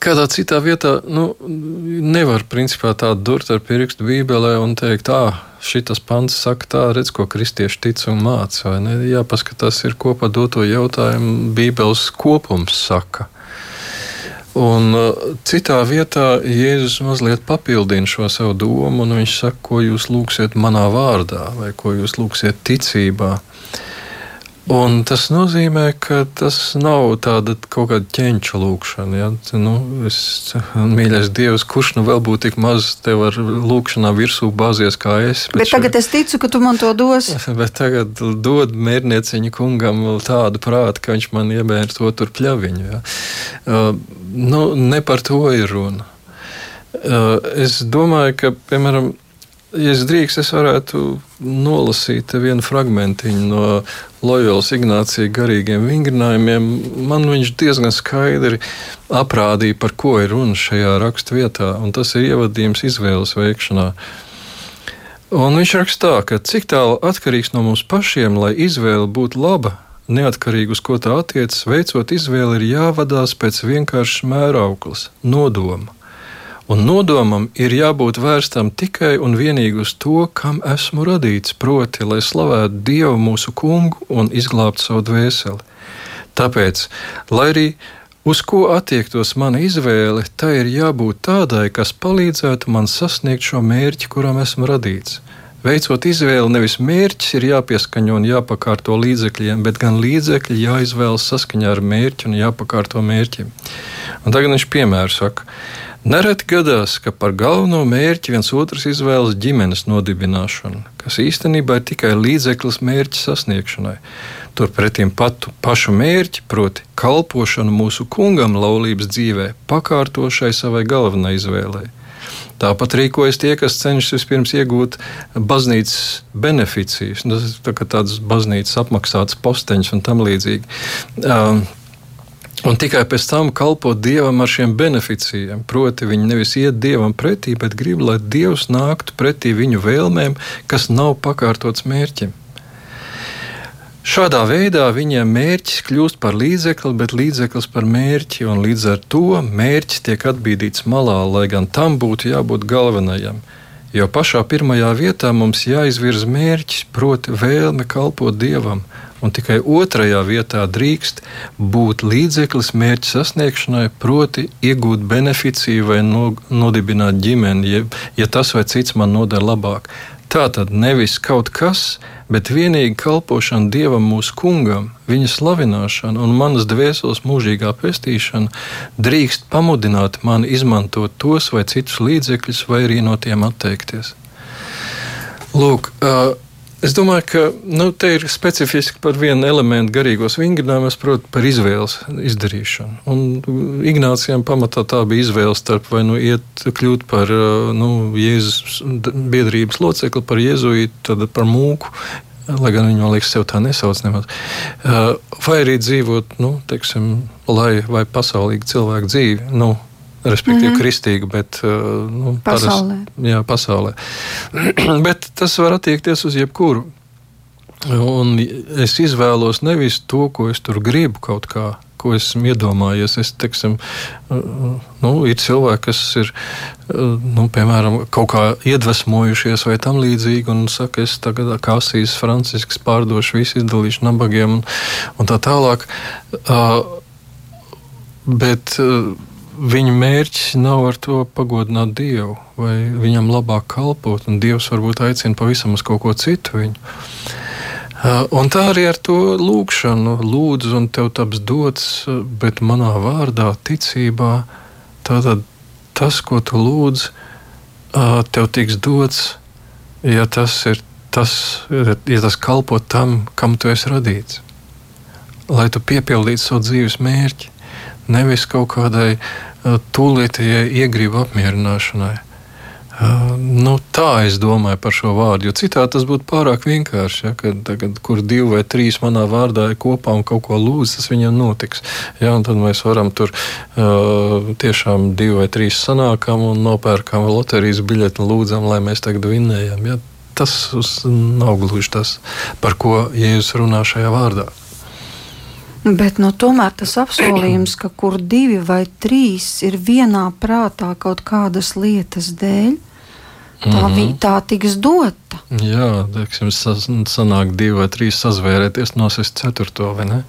kādā citā vietā nu, nevar principā tādu durt ar pirkstu Bībelē un teikt, ah, šis pants saka, tā redz, ko kristieši tic un māca. Jāpaskatās, ir kopā doto jautājumu Bībeles kopums saka. Un citā vietā Jēzus mazliet papildina šo savu domu, un viņš saka, ko jūs lūgsiet manā vārdā, vai ko jūs lūgsiet ticībā. Un tas nozīmē, ka tas nav tāda kaut kāda ķēniņa lūkšana. Ja? Nu, es, mīļais Dievs, kurš nu vēl būtu tik maz tev ar lūkšanā virsū bāzies kā es? Bet, bet tagad šo... es ticu, ka tu man to dos. Bet tagad dod mērnieciņu kungam tādu prātu, ka viņš man iebēr to tur pļaviņu. Ja? Uh, nu, ne par to ir runa. Uh, es domāju, ka, piemēram, ja es drīkst, es varētu nolasīt vienu fragment no Loyolas Ignācija garīgiem vingrinājumiem. Man viņš diezgan skaidri aprādīja, par ko ir runa šajā raksturvietā, un tas ir ievadījums izvēles veikšanā. Un viņš raksta tā, ka cik tālu atkarīgs no mums pašiem, lai izvēle būtu laba, neatkarīgi uz ko tā attiecas, veicot izvēli, ir jāvadās pēc vienkāršas mērauklas, nodoma un nodomam ir jābūt vērstam tikai un vienīgi uz to, kam esmu radīts, proti, lai slavētu Dievu mūsu kungu un izglābtu savu dvēseli. Tāpēc, lai arī uz ko attiektos mana izvēle, tai ir jābūt tādai, kas palīdzētu man sasniegt šo mērķi, kuram esmu radīts. Veicot izvēli, nevis mērķis ir jāpieskaņo un jāpakārto līdzekļiem, bet gan līdzekļi jāizvēlas saskaņā ar mērķi un jāpakārto mērķim. Un tagad viņš piemēru saka, Nereti gadās, ka par galveno mērķi viens otrs izvēlas ģimenes nodibināšanu, kas īstenībā ir tikai līdzeklis mērķa sasniegšanai. Turpretī patu pašu mērķi, proti, kalpošanu mūsu kungam laulības dzīvē, pakārtošai savai galvenai izvēlei. Tāpat rīkojas tie, kas cenšas vispirms iegūt baznīcas beneficijas, nu, tā tādas baznīcas apmaksātas posteņus un tam līdzīgi. Un tikai pēc tam kalpot dievam ar šiem beneficijiem. Proti, viņi nevis iet dievam pretī, bet grib, lai dievs nāktu pretī viņu vēlmēm, kas nav pakārtots mērķim. Šādā veidā viņiem mērķis kļūst par līdzekli, bet līdzeklis par mērķi, un līdz ar to mērķis tiek atbīdīts malā, lai gan tam būtu jābūt galvenajam. Jo pašā pirmajā vietā mums jāizvirza mērķis, proti, vēlme kalpot dievam, un tikai otrajā vietā drīkst būt līdzeklis mērķa sasniegšanai, proti, iegūt beneficiju vai no, nodibināt ģimeni, ja, ja tas vai cits man noder labāk. Tā tad nevis kaut kas, bet vienīgi kalpošana Dievam, mūsu kungam, viņa slavināšana un manas dvēseles mūžīgā pestīšana drīkst pamudināt mani izmantot tos vai citus līdzekļus, vai arī no tiem atteikties. Lūk, uh, Es domāju, ka nu, te ir specifiski par vienu elementu garīgos vingrinājumos, proti, par izvēles izdarīšanu. Un Ignācijam pamatā tā bija izvēle starp vai nu iet kļūt par nu, Jēzus biedrības locekli, par jēzuītu, tad par mūku. Lai gan viņi, man liekas, sev tā nesauc nemaz. Vai arī dzīvot, nu, teiksim, lai vai pasaulīgi cilvēku dzīvi. Nu, respektīvi mm -hmm. kristīga, bet uh, nu, pasaulē. Paras, jā, pasaulē. bet tas var attiekties uz jebkuru. Un es izvēlos nevis to, ko es tur gribu kaut kā, ko esmu iedomājies. Es, teiksim, uh, nu, ir cilvēki, kas ir uh, nu, piemēram kaut kā iedvesmojušies vai tam līdzīgi, un saka, es tagad kā Asīs Francisks pārdošu visu, izdalīšu nabagiem un, un tā tālāk. Bet viņa mērķis nav ar to pagodināt Dievu vai viņam labāk kalpot, un Dievs varbūt aicina pavisam uz kaut ko citu viņu. Un tā arī ar to lūgšanu, lūdzu, un tev taps dots, bet manā vārdā, ticībā, tātad tas, ko tu lūdz, tev tiks dots, ja tas ir tas, ja tas kalpo tam, kam tu esi radīts. Lai tu piepildītu savu dzīves mērķi nevis kaut kādai tūlītējai iegribu apmierināšanai. Uh, nu, tā es domāju par šo vārdu. Jo citādi tas būtu pārāk vienkārši. Ja, kad, kad, kur divi vai trīs manā vārdā ir kopā un kaut ko lūdz, tas viņam notiks. Ja, tad mēs varam tur uh, tiešām divi vai trīs sanākam un nopērkam loterijas biļeti un lūdzam, lai mēs tagad vinējam. Ja. Tas nav gluži tas, par ko Jēzus runā šajā vārdā. Bet no, nu, tomēr tas apsolījums, ka kur divi vai trīs ir vienā prātā kaut kādas lietas dēļ, tā, mm -hmm. tā tiks dota. Jā, teiksim, sanāk divi vai trīs sazvērēties, nosist ceturto, vai ne?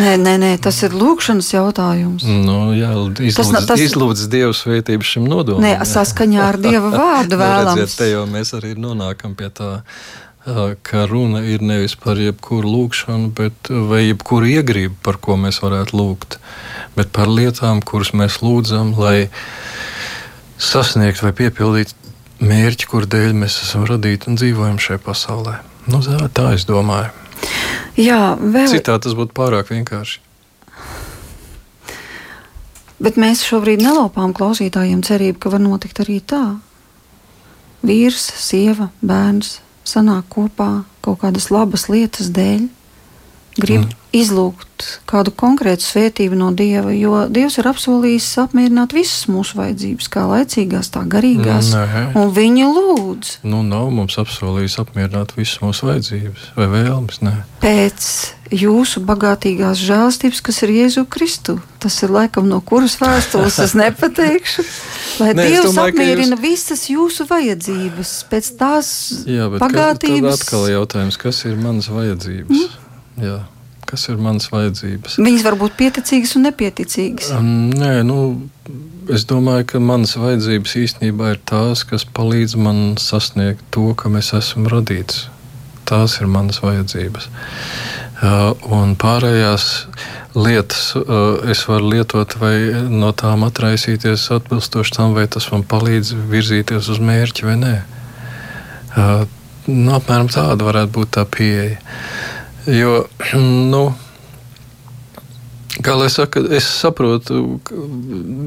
Nē, nē, nē tas ir lūkšanas jautājums. Nu, jā, izlūdz, tas, tas... izlūdz Dievu svētību šim nodomam. Nē, saskaņā ar Dieva vārdu nu, vēlams. Redziet, te jau mēs arī nonākam pie tā ka runa ir nevis par jebkuru lūgšanu, bet vai jebkuru iegrību, par ko mēs varētu lūgt, bet par lietām, kuras mēs lūdzam, lai sasniegtu vai piepildītu mērķi, kur dēļ mēs esam radīti un dzīvojam šajā pasaulē. Nu, tā es domāju. Jā, vēl... Citā tas būtu pārāk vienkārši. Bet mēs šobrīd nelaupām klausītājiem cerību, ka var notikt arī tā. Vīrs, sieva, bērns, sanāk kopā kaut kādas labas lietas dēļ, grib mm. Izlūgt kādu konkrētu svētību no Dieva, jo Dievs ir apsolījis apmierināt visas mūsu vajadzības, kā laicīgās, tā garīgās, Nē. un Viņa lūdz. Nu, nav mums apsolījis apmierināt visas mūsu vajadzības vai vēlmes. Nē. Pēc jūsu bagātīgās žēlstības, kas ir Jēzu Kristu. Tas ir laikam no kuras vēstules es nepateikšu. Lai Nē, Dievs domāju, apmierina jūs... visas jūsu vajadzības pēc tās Jā, bagātības. Tad atkal jautājums, kas ir manas vajadzības? Mm? Jā. Kas ir manas vajadzības? Viņas var būt pieticīgas un nepieticīgas. Um, nē, nu, es domāju, ka manas vajadzības īstenībā ir tās, kas palīdz man sasniegt to, kam es esmu radīts. Tās ir manas vajadzības. Uh, un pārējās lietas uh, es varu lietot, vai no tām atraisīties atbilstoši tam, vai tas man palīdz virzīties uz mērķi vai nē. Uh, nu, apmēram tāda varētu būt tā pieeja. Jo, nu, Kā lai saka, es saprotu,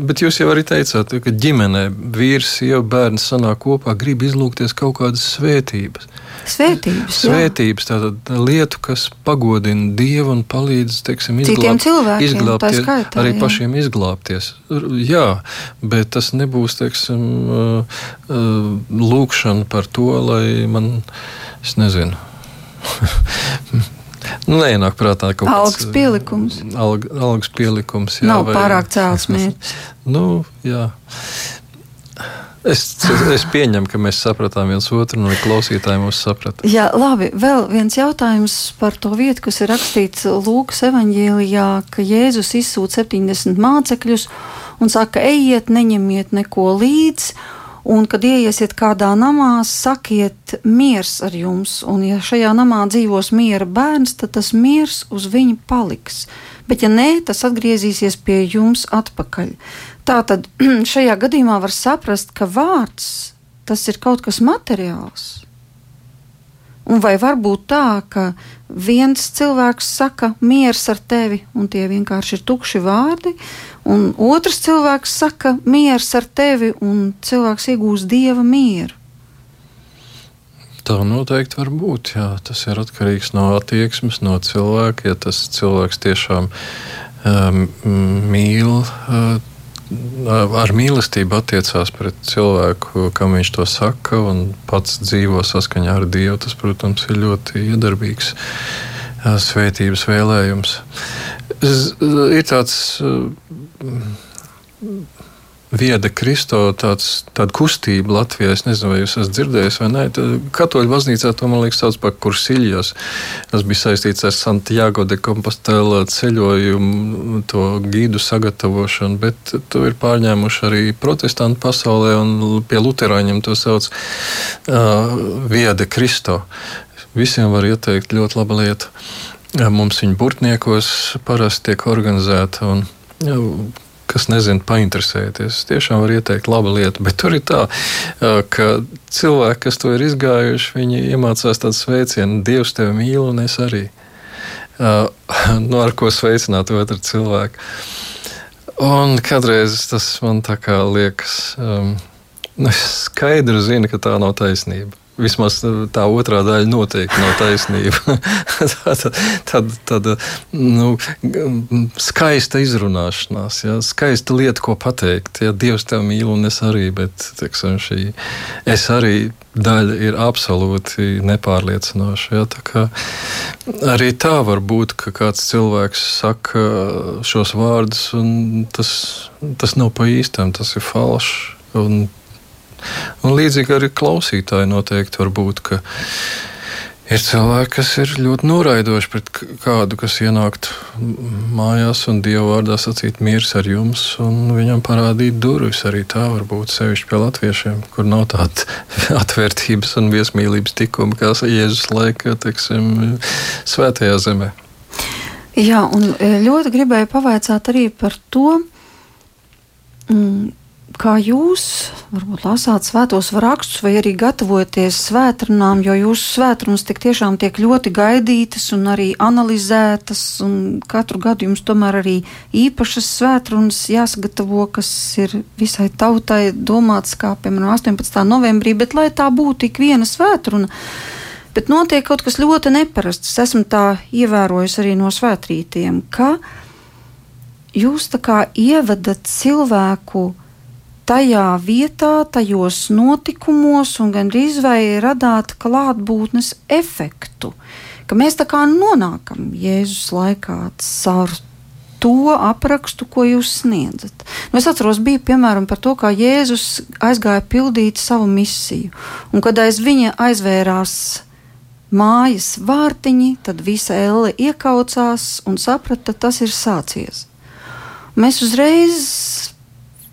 bet jūs jau arī teicāt, ka ģimenē vīrs, sieva, bērns sanāk kopā, grib izlūgties kaut kādas svētības. Svētības, svētības tātad lietu, kas pagodina Dievu un palīdz teiksim, izglābt, izglābties, skaitā, arī jā. pašiem izglābties. Jā, bet tas nebūs teiksim, uh, uh, lūkšana par to, lai man, es nezinu. Nu, neienāk prātā kaut kāds algas pielikums. Alg, algas pielikums jā, Nav vai, pārāk cēls mērķis. nu, jā. Es, es pieņemu, ka mēs sapratām viens otru, un klausītāji mūs saprata. Jā, labi. Vēl viens jautājums par to vietu, kas ir rakstīts Lūkas evanģēlijā, ka Jēzus izsūta 70 mācekļus un saka, ejiet, neņemiet neko līdzi Un, kad ieiesiet kādā namā, sakiet, miers ar jums, un ja šajā namā dzīvos miera bērns, tad tas miers uz viņu paliks. Bet, ja nē, tas atgriezīsies pie jums atpakaļ. Tā tad šajā gadījumā var saprast, ka vārds tas ir kaut kas materiāls. Un vai var būt tā, ka viens cilvēks saka, miers ar tevi, un tie vienkārši ir tukši vārdi, un otrs cilvēks saka, miers ar tevi, un cilvēks iegūst dieva mieru. Tā noteikti var būt. Jā. Tas ir atkarīgs no attieksmes, no cilvēka. Ja tas cilvēks tiešām um, mīl uh, ar mīlestību attiecās pret cilvēku, kam viņš to saka, un pats dzīvo saskaņā ar Dievu, tas, protams, ir ļoti iedarbīgs svētības vēlējums. Ir tāds Vieda Kristo tāds, tāda kustība Latvijā. Es nezinu, vai jūs esat dzirdējis vai nē. Katoļu baznīcā to man liekas sauc par kursiļos. Tas bija saistīts ar Santiago de Compostela ceļojumu, to gīdu sagatavošanu, bet to ir pārņēmuši arī protestantu pasaulē un pie luterāņiem to sauc uh, Vieda Kristo. Visiem var ieteikt ļoti laba lieta. Mums viņa burtniekos parasti tiek organizēta. Un, kas nezina, painteresēties. Tiešām var ieteikt labu lietu, bet tur ir tā, ka cilvēki, kas to ir izgājuši, viņi iemācās tādu sveicienu, Dievs tevi mīl un es arī. Nu, ar ko sveicināt otru cilvēku. Un kādreiz tas man tā kā liekas. Um, nu, es skaidri zinu, ka tā nav taisnība. Vismaz tā otrā daļa noteikti nav taisnība. tāda tā, tā, tā, nu, skaista izrunāšanās, ja, skaista lieta, ko pateikt. Ja, Dievs tev mīl un es arī, bet teiksim, šī es arī daļa ir absolūti nepārliecinoša. Ja, tā arī tā var būt, ka kāds cilvēks saka šos vārdus, un tas, tas nav pa īstam, tas ir falšs. Un Un līdzīgi arī klausītāji noteikti var būt, ir cilvēki, kas ir ļoti noraidoši pret kādu, kas ienāktu mājās un dievu vārdā sacīt miers ar jums, un viņam parādīt durvis. Arī tā var būt sevišķi pie latviešiem, kur nav tāda atvērtības un viesmīlības tikuma, kā Jēzus laika, teiksim, svētajā zemē. Jā, un e, ļoti gribēju pavaicāt arī par to, mm, kā jūs varbūt lasāt svētos rakstus vai arī gatavojaties svētdienām, jo jūsu svētdienas tik tiešām tiek ļoti gaidītas un arī analizētas, un katru gadu jums tomēr arī īpašas svētdienas jāsagatavo, kas ir visai tautai domāts, kā piemēram 18. novembrī, bet lai tā būtu ik viena svētdiena. Bet notiek kaut kas ļoti neparasts. Es esmu tā ievērojis arī no svētkrītiem, ka jūs tā kā ievadat cilvēku tajā vietā, tajos notikumos un gandrīz vai radāt klātbūtnes efektu. Ka mēs tā kā nonākam Jēzus laikā caur to aprakstu, ko jūs sniedzat. Nu, es atceros, bija piemēram par to, kā Jēzus aizgāja pildīt savu misiju, un kad aiz viņa aizvērās mājas vārtiņi, tad visa elle iekaucās un saprata, tas ir sācies. Mēs uzreiz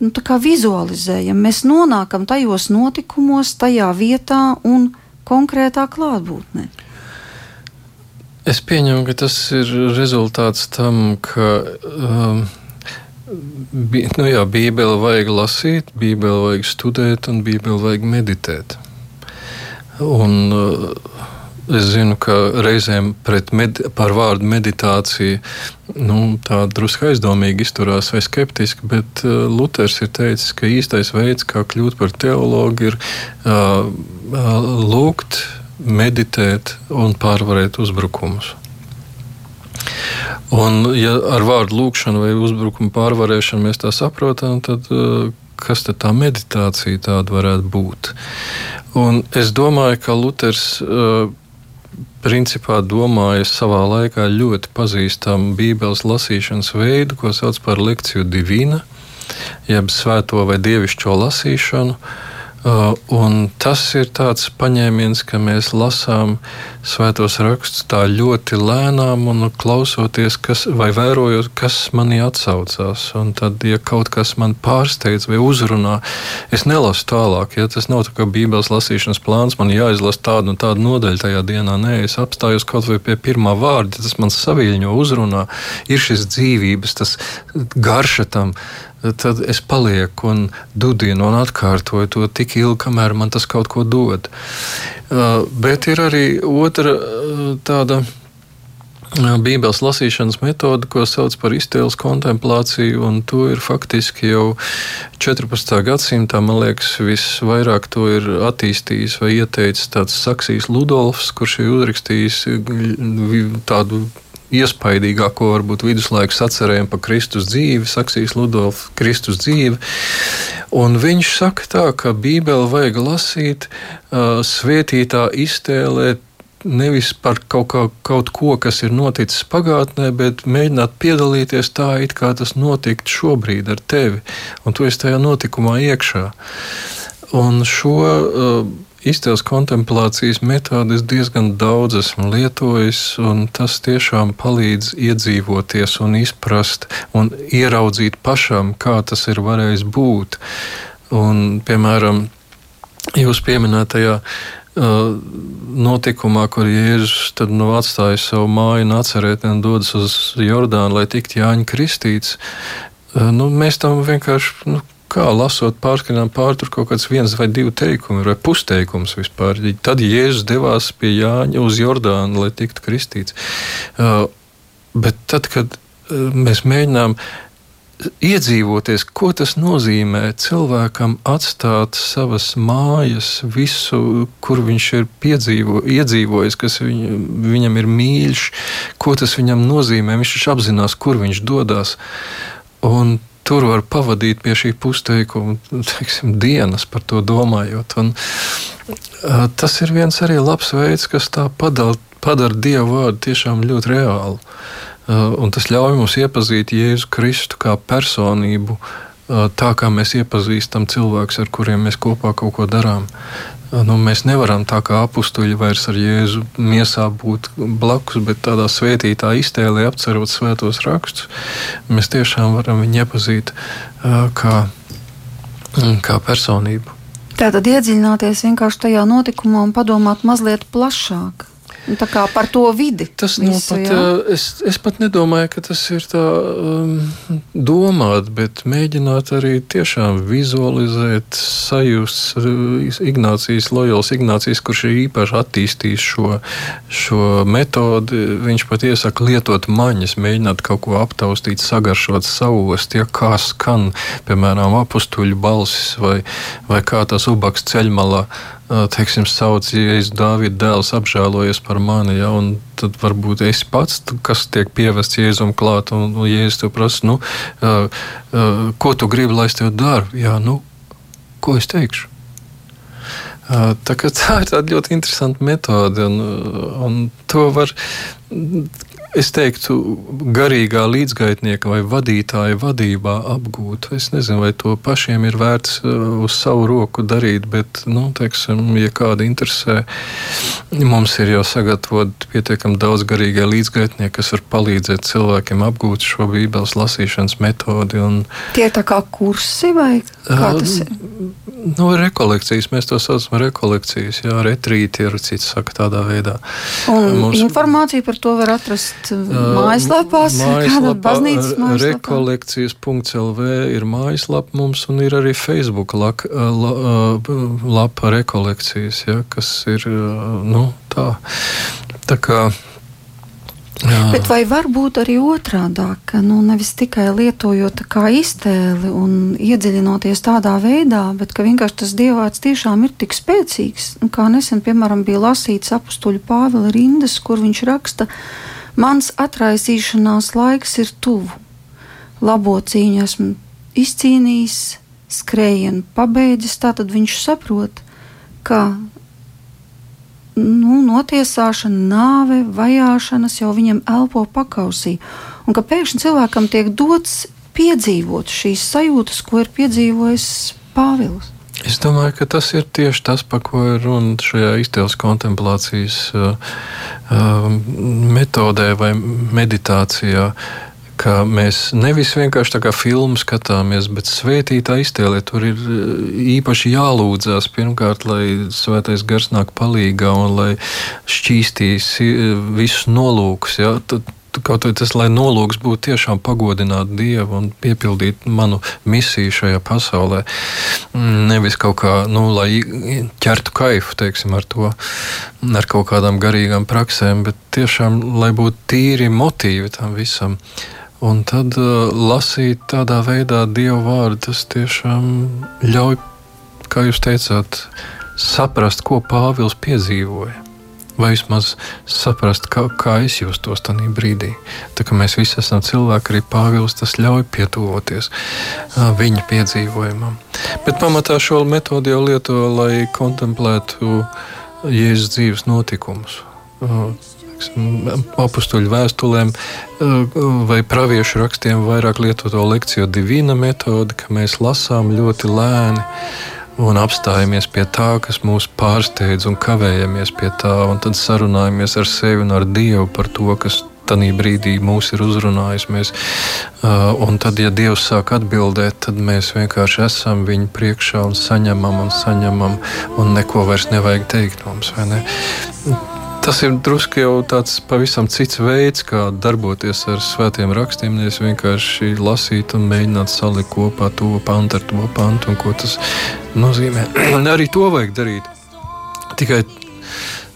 nu, vizualizējam, mēs nonākam tajos notikumos, tajā vietā un konkrētā klātbūtnē. Es pieņemu, ka tas ir rezultāts tam, ka um, bi, nu jā, Bībeli vajag lasīt, Bībeli vajag studēt un Bībeli vajag meditēt. Un, uh, Es zinu, ka reizēm med, par vārdu meditāciju nu, drusku aizdomīgi izturās vai skeptiski, bet uh, Luters ir teicis, ka īstais veids, kā kļūt par teologu, ir uh, uh, lūgt, meditēt un pārvarēt uzbrukumus. Un, ja ar vārdu lūkšanu vai uzbrukumu pārvarēšanu mēs tā saprotam, tad uh, kas tad tā meditācija tāda varētu būt? Un es domāju, ka Luters uh, principā domāju savā laikā ļoti pazīstamu Bībeles lasīšanas veidu, ko sauc par lekciju divīna, jeb svēto vai dievišķo lasīšanu. Uh, un tas ir tāds paņēmiens, ka mēs lasām svētos rakstus tā ļoti lēnām un klausoties, kas, vai vērojot, kas manī atsaucās. Un tad, ja kaut kas man pārsteidz vai uzrunā, es nelasu tālāk. Ja tas nav tā kā Bībeles lasīšanas plāns, man jāizlasa tāda un tāda nodaļa tajā dienā. Nē, es apstājos kaut vai pie pirmā vārda, tas man saviļņo, uzrunā. Ir šis dzīvības, tas garša tam tad es palieku un dudinu un atkārtoju to tik ilgi, kamēr man tas kaut ko dod. Uh, bet ir arī otra uh, tāda. Uh, Bībeles lasīšanas metode, ko sauc par iztēles kontemplāciju, un to ir faktiski jau 14. gadsimtā, man liekas, visvairāk to ir attīstījis vai ieteicis tāds Saksijas Ludolfs, kurš ir uzrakstījis tādu iespaidīgāko varbūt viduslaikus atcerējumu par Kristus dzīvi, Saksijas Ludolfa Kristus dzīvi. Un viņš saka tā, ka Bībeli vajag lasīt uh, svētītā iztēlē nevis par kaut, kā, kaut ko, kas ir noticis pagātnē, bet mēģināt piedalīties tā, it kā tas notiktu šobrīd ar tevi, un tu esi tajā notikumā iekšā. Un šo uh, izcils kontemplācijas metodes diezgan daudz esmu lietojis, un tas tiešām palīdz iedzīvoties un izprast un ieraudzīt pašam, kā tas ir varējis būt. Un, piemēram, jūs pieminētajā uh, notikumā, kur Jēzus nu, atstāja savu māju, atcerēt un dodas uz Jordānu, lai tiktu Jāņa Kristīts. Uh, nu, mēs tam vienkārši nu, kā lasot pārskanām pār tur kaut kāds viens vai divi teikumi, vai pusteikums vispār. Tad Jēzus devās pie Jāņa uz Jordānu, lai tiktu kristīts. Uh, bet tad, kad uh, mēs mēģinām iedzīvoties, ko tas nozīmē cilvēkam atstāt savas mājas, visu, kur viņš ir piedzīvo, iedzīvojis, kas viņ, viņam ir mīļš, ko tas viņam nozīmē. Viņš taču apzinās, kur viņš dodas. Un tur var pavadīt pie šī pusteikuma teiksim, dienas par to domājot. Un, uh, tas ir viens arī labs veids, kas tā padara, padara Dievu vārdu tiešām ļoti reālu. Uh, un tas ļauj mums iepazīt Jēzu Kristu kā personību, uh, tā kā mēs iepazīstam cilvēkus, ar kuriem mēs kopā kaut ko darām. Nu, mēs nevaram tā kā apstuļi vairs ar Jēzu miesā būt blakus, bet tādā svētītā iztēlē apcerot svētos rakstus. Mēs tiešām varam viņu iepazīt kā, kā personību. Tātad iedziļināties vienkārši tajā notikumā un padomāt mazliet plašāk. Nu, tā kā par to vidi. Tas nu, visu, pat, jā? es, es pat nedomāju, ka tas ir tā um, domāt, bet mēģināt arī tiešām vizualizēt, sajust Ignācijas, Lojols Ignācijas, kurš ir īpaši attīstījis šo, šo metodi. Viņš pat iesaka lietot maņas, mēģināt kaut ko aptaustīt, sagaršot savost, ja kā skan, piemēram, apustuļu balsis vai, vai kā tas ubaks ceļmalā teiksim, sauc, ja es Dāvidu dēls apžēlojies par mani, ja, tad varbūt es pats, kas tiek pievests Jēzum klāt, un, un Jēzus tev prasa, nu, uh, uh, ko tu gribi, lai es tev daru? Jā, nu, ko es teikšu? Uh, tā, tā ir ļoti interesanta metode, un, un to var es teiktu, garīgā līdzgaitnieka vai vadītāja vadībā apgūt. Es nezinu, vai to pašiem ir vērts uh, uz savu roku darīt, bet, nu, teiksim, ja kāda interesē, mums ir jau sagatavot pietiekami daudz garīgie līdzgaitnieki, kas var palīdzēt cilvēkiem apgūt šo bībeles lasīšanas metodi. Un, Tie ir tā kā kursi vai kā tas ir? Nu, rekolekcijas, mēs to saucam rekolekcijas, jā, retrīti ir cits saka tādā veidā. Un Mums, informāciju par to var atrast mājaslapās, kāda baznīcas mājaslapā? Rekolekcijas.lv ir mājaslapa mums un ir arī Facebook laka, la, lapa rekolekcijas, ja, kas ir, nu, tā. Tā kā Jā. Bet vai var būt arī otrādāk, ka nu, nevis tikai lietojot kā iztēli un iedziļinoties tādā veidā, bet ka vienkārši tas dievvvārds tiešām ir tik spēcīgs, nu, kā nesen, piemēram, bija lasīts apstuļu Pāvila rindas, kur viņš raksta, ka Mans atraisīšanās laiks ir tuvu. Labo cīņu esmu izcīnījis, skrējienu pabeidzis, tātad viņš saprot, ka nu, notiesāšana, nāve, vajāšanas jau viņam elpo pakausī. Un ka pēkšņi cilvēkam tiek dots piedzīvot šīs sajūtas, ko ir piedzīvojis Pāvils. Es domāju, ka tas ir tieši tas, par ko ir runa šajā iztēles kontemplācijas uh, uh, metodē vai meditācijā. Ka mēs nevis vienkārši tā kā filmu skatāmies, bet svētītā iztēlē tur ir uh, īpaši jālūdzas pirmkārt, lai svētais gars nāk palīdzīgā un lai šķīstīs uh, visus nolūkus. Ja? Tad kaut vai tas, lai nolūks būtu tiešām pagodināt Dievu un piepildīt manu misiju šajā pasaulē. Mm, nevis kaut kā, nu, lai ķertu kaifu, teiksim, ar to, ar kaut kādām garīgām praksēm, bet tiešām, lai būtu tīri motīvi tam visam. Un tad uh, lasīt tādā veidā Dieva vārdu, tas tiešām ļauj, kā jūs teicāt, saprast, ko Pāvils piedzīvoja vai vismaz saprast, kā, kā es jūtos tajā brīdī. Tā kā mēs visi esam cilvēki, arī Pāvils tas ļauj pietuvoties viņa piedzīvojumam. Bet pamatā šo metodi jau lieto, lai kontemplētu Jēzus dzīves notikumus. Apustuļu vēstulēm vai praviešu rakstiem vairāk lietoto lekciju divīna metodi, ka mēs lasām ļoti lēni un apstājamies pie tā, kas mūs pārsteidz, un kavējamies pie tā, un tad sarunājamies ar sevi un ar Dievu par to, kas tajā brīdī mūs ir uzrunājis. Mēs, uh, un tad, ja Dievs sāk atbildēt, tad mēs vienkārši esam viņa priekšā un saņemam un saņemam, un neko vairs nevajag teikt mums. Tas ir drusku jau tāds pavisam cits veids, kā darboties ar svētiem rakstiem. Nevis vienkārši lasīt un mēģināt salikt kopā to pantu ar to pantu un ko tas nozīmē. Arī to vajag darīt. Tikai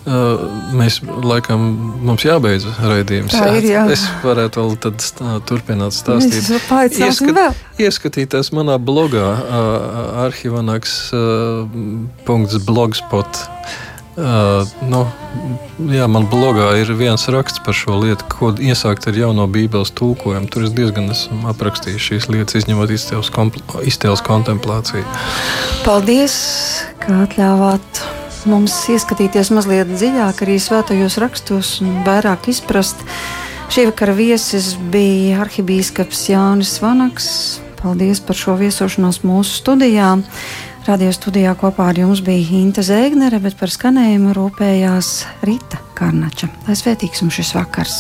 Uh, mēs laikam mums jābeidz raidījums. Tā ir, jā. Es varētu vēl tad stā, turpināt stāstīt. Ieskat, ieskatīties manā blogā uh, arhivanaks.blogspot. Uh, nu, jā, man blogā ir viens raksts par šo lietu, ko iesākt ar jauno Bībeles tulkojumu. Tur es diezgan esmu aprakstījis šīs lietas, izņemot iztēles kontemplāciju. Paldies, ka atļāvāt mums ieskatīties mazliet dziļāk arī svētajos rakstos un vairāk izprast. Šī vakara viesis bija arhibīskaps Jānis Vanaks. Paldies par šo viesošanos mūsu studijā. Radio studijā kopā ar jums bija Inte Zēgnere, bet par skanējumu rūpējās Rita Karnača. Lai svētīgs mums šis vakars!